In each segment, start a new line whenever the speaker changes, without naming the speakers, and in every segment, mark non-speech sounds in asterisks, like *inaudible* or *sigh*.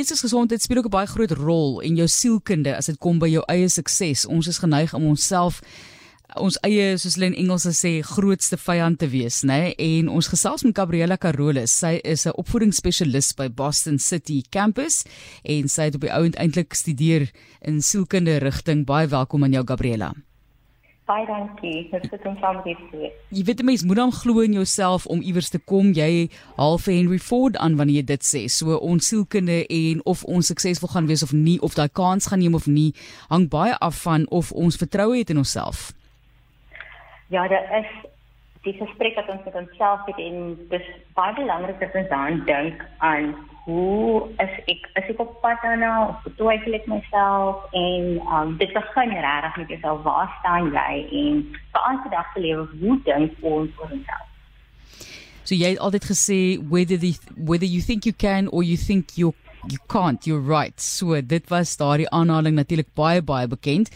geestesgesondheid speel ook 'n baie groot rol en jou sielkunde as dit kom by jou eie sukses. Ons is geneig om onsself ons eie soos hulle in Engels sê grootste vyand te wees, né? En ons gesels met Gabriella Carolus. Sy is 'n opvoedingsspesialis by Boston City Campus en sy het op die ouend eintlik gestudeer in sielkunde rigting. Baie welkom aan jou Gabriella.
Baie dankie. Dit is om saam met wees.
Jy weet mense moet dan glo in jouself om iewers te kom. Jy haal vir Henry Ford aan wanneer jy dit sê. So ons sielkunde en of ons suksesvol gaan wees of nie of daai kans gaan neem of nie, hang baie af van of ons vertroue het in onsself.
Ja, daar is die gesprek wat ons met onsself het en dis baie belangrik dat ons dan dink aan hoe is ek as ek op pad daarna of betwyfel ek myself en um, dit begin regtig met jouself waar staan jy en vir ons vandag se lewe hoe dink ons oor onsself
So jy het altyd gesê whether the whether you think you can or you think you you can't you're right. So dit was daardie aanhaling natuurlik baie baie bekend.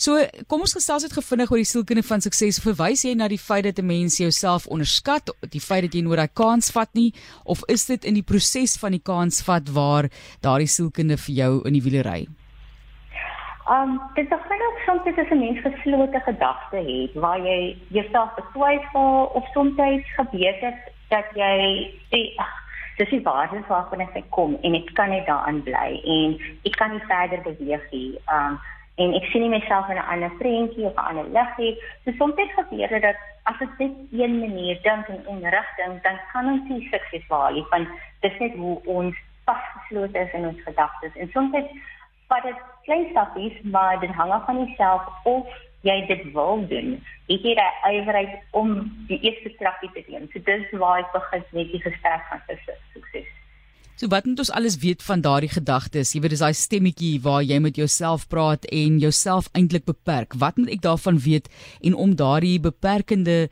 So kom ons gesels dit gevindig oor die sielkunde van sukses. Verwys jy na die feit dat 'n mens jouself onderskat die feit dat jy nooit daai kans vat nie? Of is dit in die proses van die kans vat waar daardie sielkunde vir jou in die wiele ry?
Um dit baie ook soms as 'n mens geslote gedagte het waar jy jouself betwyfel of soms gebeur dit dat jy sê ag dis die basis waarvan ek kom en ek kan net daaraan bly en ek kan nie verder beweeg nie. Um en ek sien nie myself in 'n ander prentjie of 'n ander lig nie. So soms het gebeur dat as ek net een manier dink en in rigting, dan kan ons nie sukses behaal nie want dis net hoe ons vasgeslote is in ons gedagtes. En soms vat dit klein stappies, maar dit hang af van jouself of jy dit wil doen. Het jy daai ywerheid om die eerste trappie te neem? So dis waar ek begin met die gesprek van sukses.
So wat moet ons alles weet van daardie gedagtes? Jy weet dis daai stemmetjie waar jy met jouself praat en jouself eintlik beperk. Wat moet ek daarvan weet en om daardie beperkende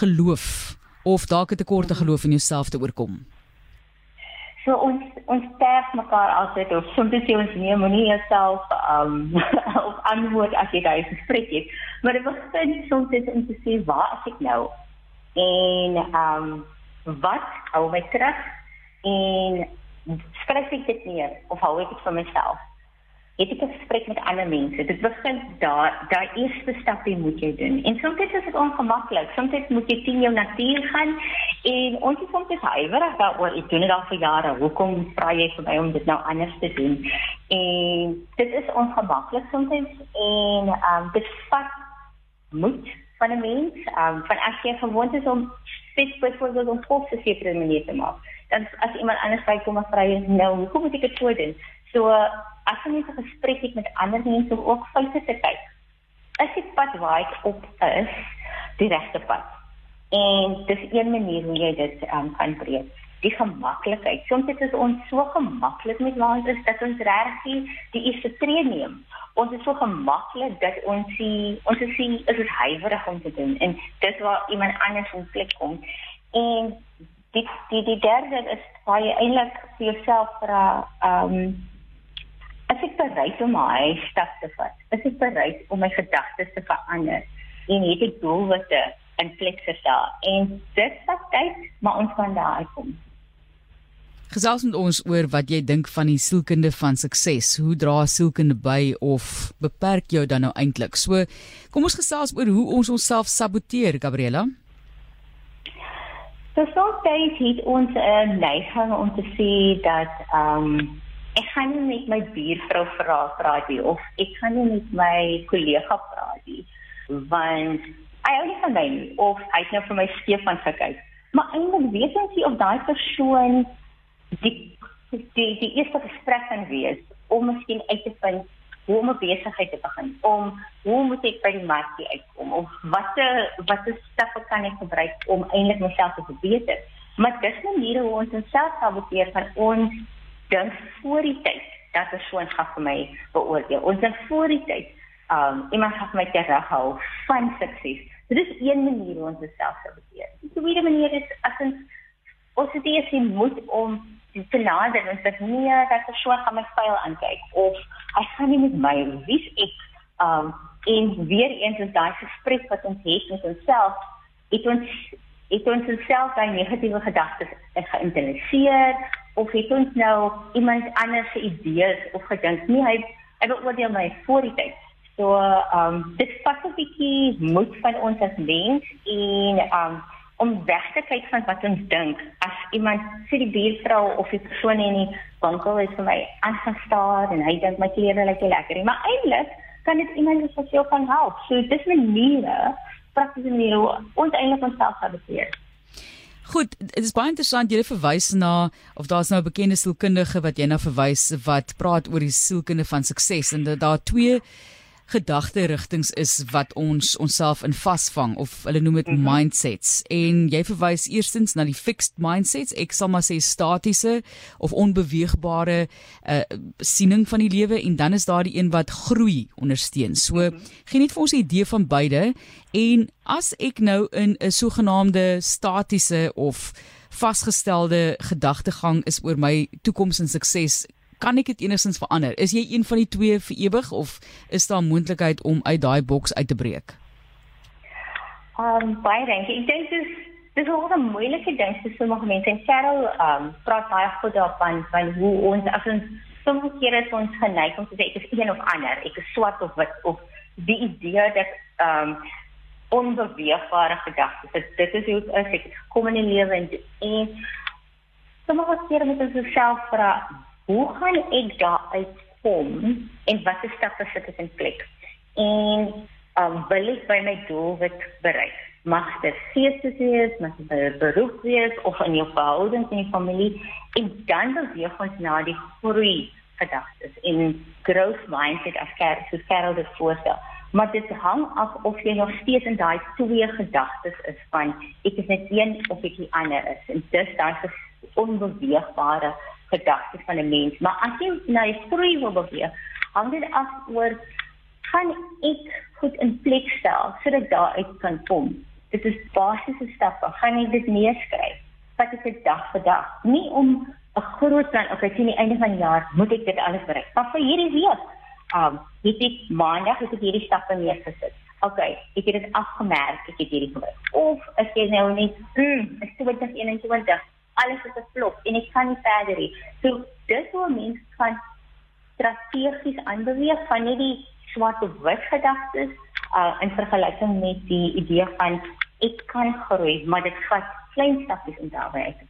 geloof of dalk 'n tekorte geloof in jouself te oorkom?
So ons ons sterf mekaar altyd of soms sê ons nee, moenie jouself *laughs* um op antwoord as jy daai gesprek het. Maar dit begin soms net om te sê waar is ek nou? En um wat hou my terug? En skryf ek dit neer of hou ek dit vir myself? het ek 'n gesprek met ander mense. Dit begin daar, daai eerste stapie moet jy doen. En soms is dit ongemaklik. Soms moet jy teen jou natuur gaan en ons is soms huiwerig daaroor. Ek doen dit al vir jare. Hoekom vra jy vir my om dit nou anders te doen? En dit is ongemaklik soms en ehm um, dit vat moed van 'n mens. Ehm um, van as jy gewoond is om spesifiek byvoorbeeld om kos te sê vir 'n manier te maak. Dan as iemand anders by kom en vra jy nou, hoekom moet ek dit so doen? So as jy 'n gesprek het met ander mense om ook foute te kyk. Is die pad waar ek op is die regte pad? En dis een manier hoe jy dit um, kan breek. Die gemaklikheid. Soms dit ons so gemaklik met waar ons is dat ons regtig die eerste tree neem. Ons is so gemaklik dat ons sien ons sien is dit huiwerig om te doen en dis waar iemand anders in plek kom. En die die die derde is waar jy eintlik vir jouself vra ehm um, As ek bereid om my stap te vat, is ek bereid om my gedagtes te verander en het ek doelwitte in plek gestel en dit vat tyd, maar ons kan daar uitkom.
Gesels met ons oor wat jy dink van die sielkunde van sukses. Hoe dra sielkunde by of beperk jou dan nou eintlik? So, kom ons gesels oor hoe ons onsself saboteer, Gabriela.
So soms het ons 'n neiging om te sê dat ehm um, ek gaan nie met my buurvrou vra praat nie of ek gaan nie met my kollega praat nie want hy hou nie van my nie of hy het nou vir my Stefan gekyk maar eintlik weet ons nie of daai persoon die die die eerste gesprek kan wees om miskien uit te vind hoe om 'n besigheid te begin om hoe moet ek by die mark uitkom of watter watter stappe kan ek gebruik om eintlik myself te verbeter maar dis maniere hoe ons onsself saboteer van ons dink voor die tyd dat persoon gaan vir my beoordeel. Ons dink voor die tyd, um iemand gaan my terughou van sukses. So dis een manier hoe ons self saboteer. Die tweede manier is as ons ons het eers die moed om te nader en sê nee, dat persoon gaan my styl aankyk of hy gaan nie met my wie's ek um en weer eens is daai gesprek wat ons het met onsself, het ons het ons self daai negatiewe gedagtes geïnternaliseer of het ons nou iemand anders se idees of gedink nie hy hy wil oordeel my voor die tyd. So um, dit vat 'n bietjie moed van ons as mens en um, om weg te kyk van wat ons dink. As iemand sê die buurvrou of die persoon in die winkel is vir my aangestaar en hy dink my klere lyk lekker, maar eintlik kan dit iemand wat jou kan help. So dis 'n manier, praktiese manier hoe ons eintlik onsself saboteer.
Goed, dit is baie interessant jy verwys na of daar's nou 'n bekende sielkundige wat jy nou verwys wat praat oor die sielkunde van sukses en dat daar twee gedagte rigtings is wat ons onsself in vasvang of hulle noem dit mm -hmm. mindsets en jy verwys eerstens na die fixed mindsets ek sal maar sê statiese of onbeweegbare uh, siening van die lewe en dan is daar die een wat groei ondersteun so mm -hmm. gee net vir ons 'n idee van beide en as ek nou in 'n sogenaamde statiese of vasgestelde gedagtegang is oor my toekoms en sukses kan ek dit enigstens verander? Is jy een van die twee vir ewig of is daar moontlikheid om uit daai boks uit te breek?
Um baie dankie. Ek dink dis dis 'n moeilike ding vir sommige mense. En Cheryl um praat baie goed daarvan van hoe ons as ons sommige kere is ons geneig om te sê ek is een of ander. Ek is swart of wit of die idee dat um onbeweegbare gedagtes. Dit dit is hoe ek kom in die lewe en, en sommige kere moet ons self vra hoe gaan ek daar uitkom en watter stappe sit ek in plek? En um, wil ek by my doel wat bereik? Mag dit feestes wees, mag dit 'n beroep wees of in jou verhoudings in die familie en dan beweeg ons na die groei gedagtes en growth mindset as kerk so Karel dit voorstel. Maar dit hang af of jy nog steeds in daai twee gedagtes is van ek is net een of ek die ander is. En dis daai onbeweegbare gedagtes van 'n mens, maar as jy na die groei wil beweeg, hang dit af oor gaan ek goed in plek stel sodat daar uit kan kom. Dit is basiese stappe. Gaan jy dit neerskryf? Wat is dit dag vir dag? Nie om 'n groot plan, okay, teen die einde van die jaar moet ek dit alles bereik. Maar vir hierdie week, um, het ek maandag het ek hierdie stappe neergesit. Okay, ek het dit afgemerk, ek het hierdie gewerk. Of as jy nou net, mm, is 2021 alles is 'n flop en ek kan nie verder nie. So dis hoe mense kan strategies aanbeweeg van net die swart of wit gedagtes uh, in vergelyking met die idee van ek kan groei, maar dit vat klein stappies om daarby te kom.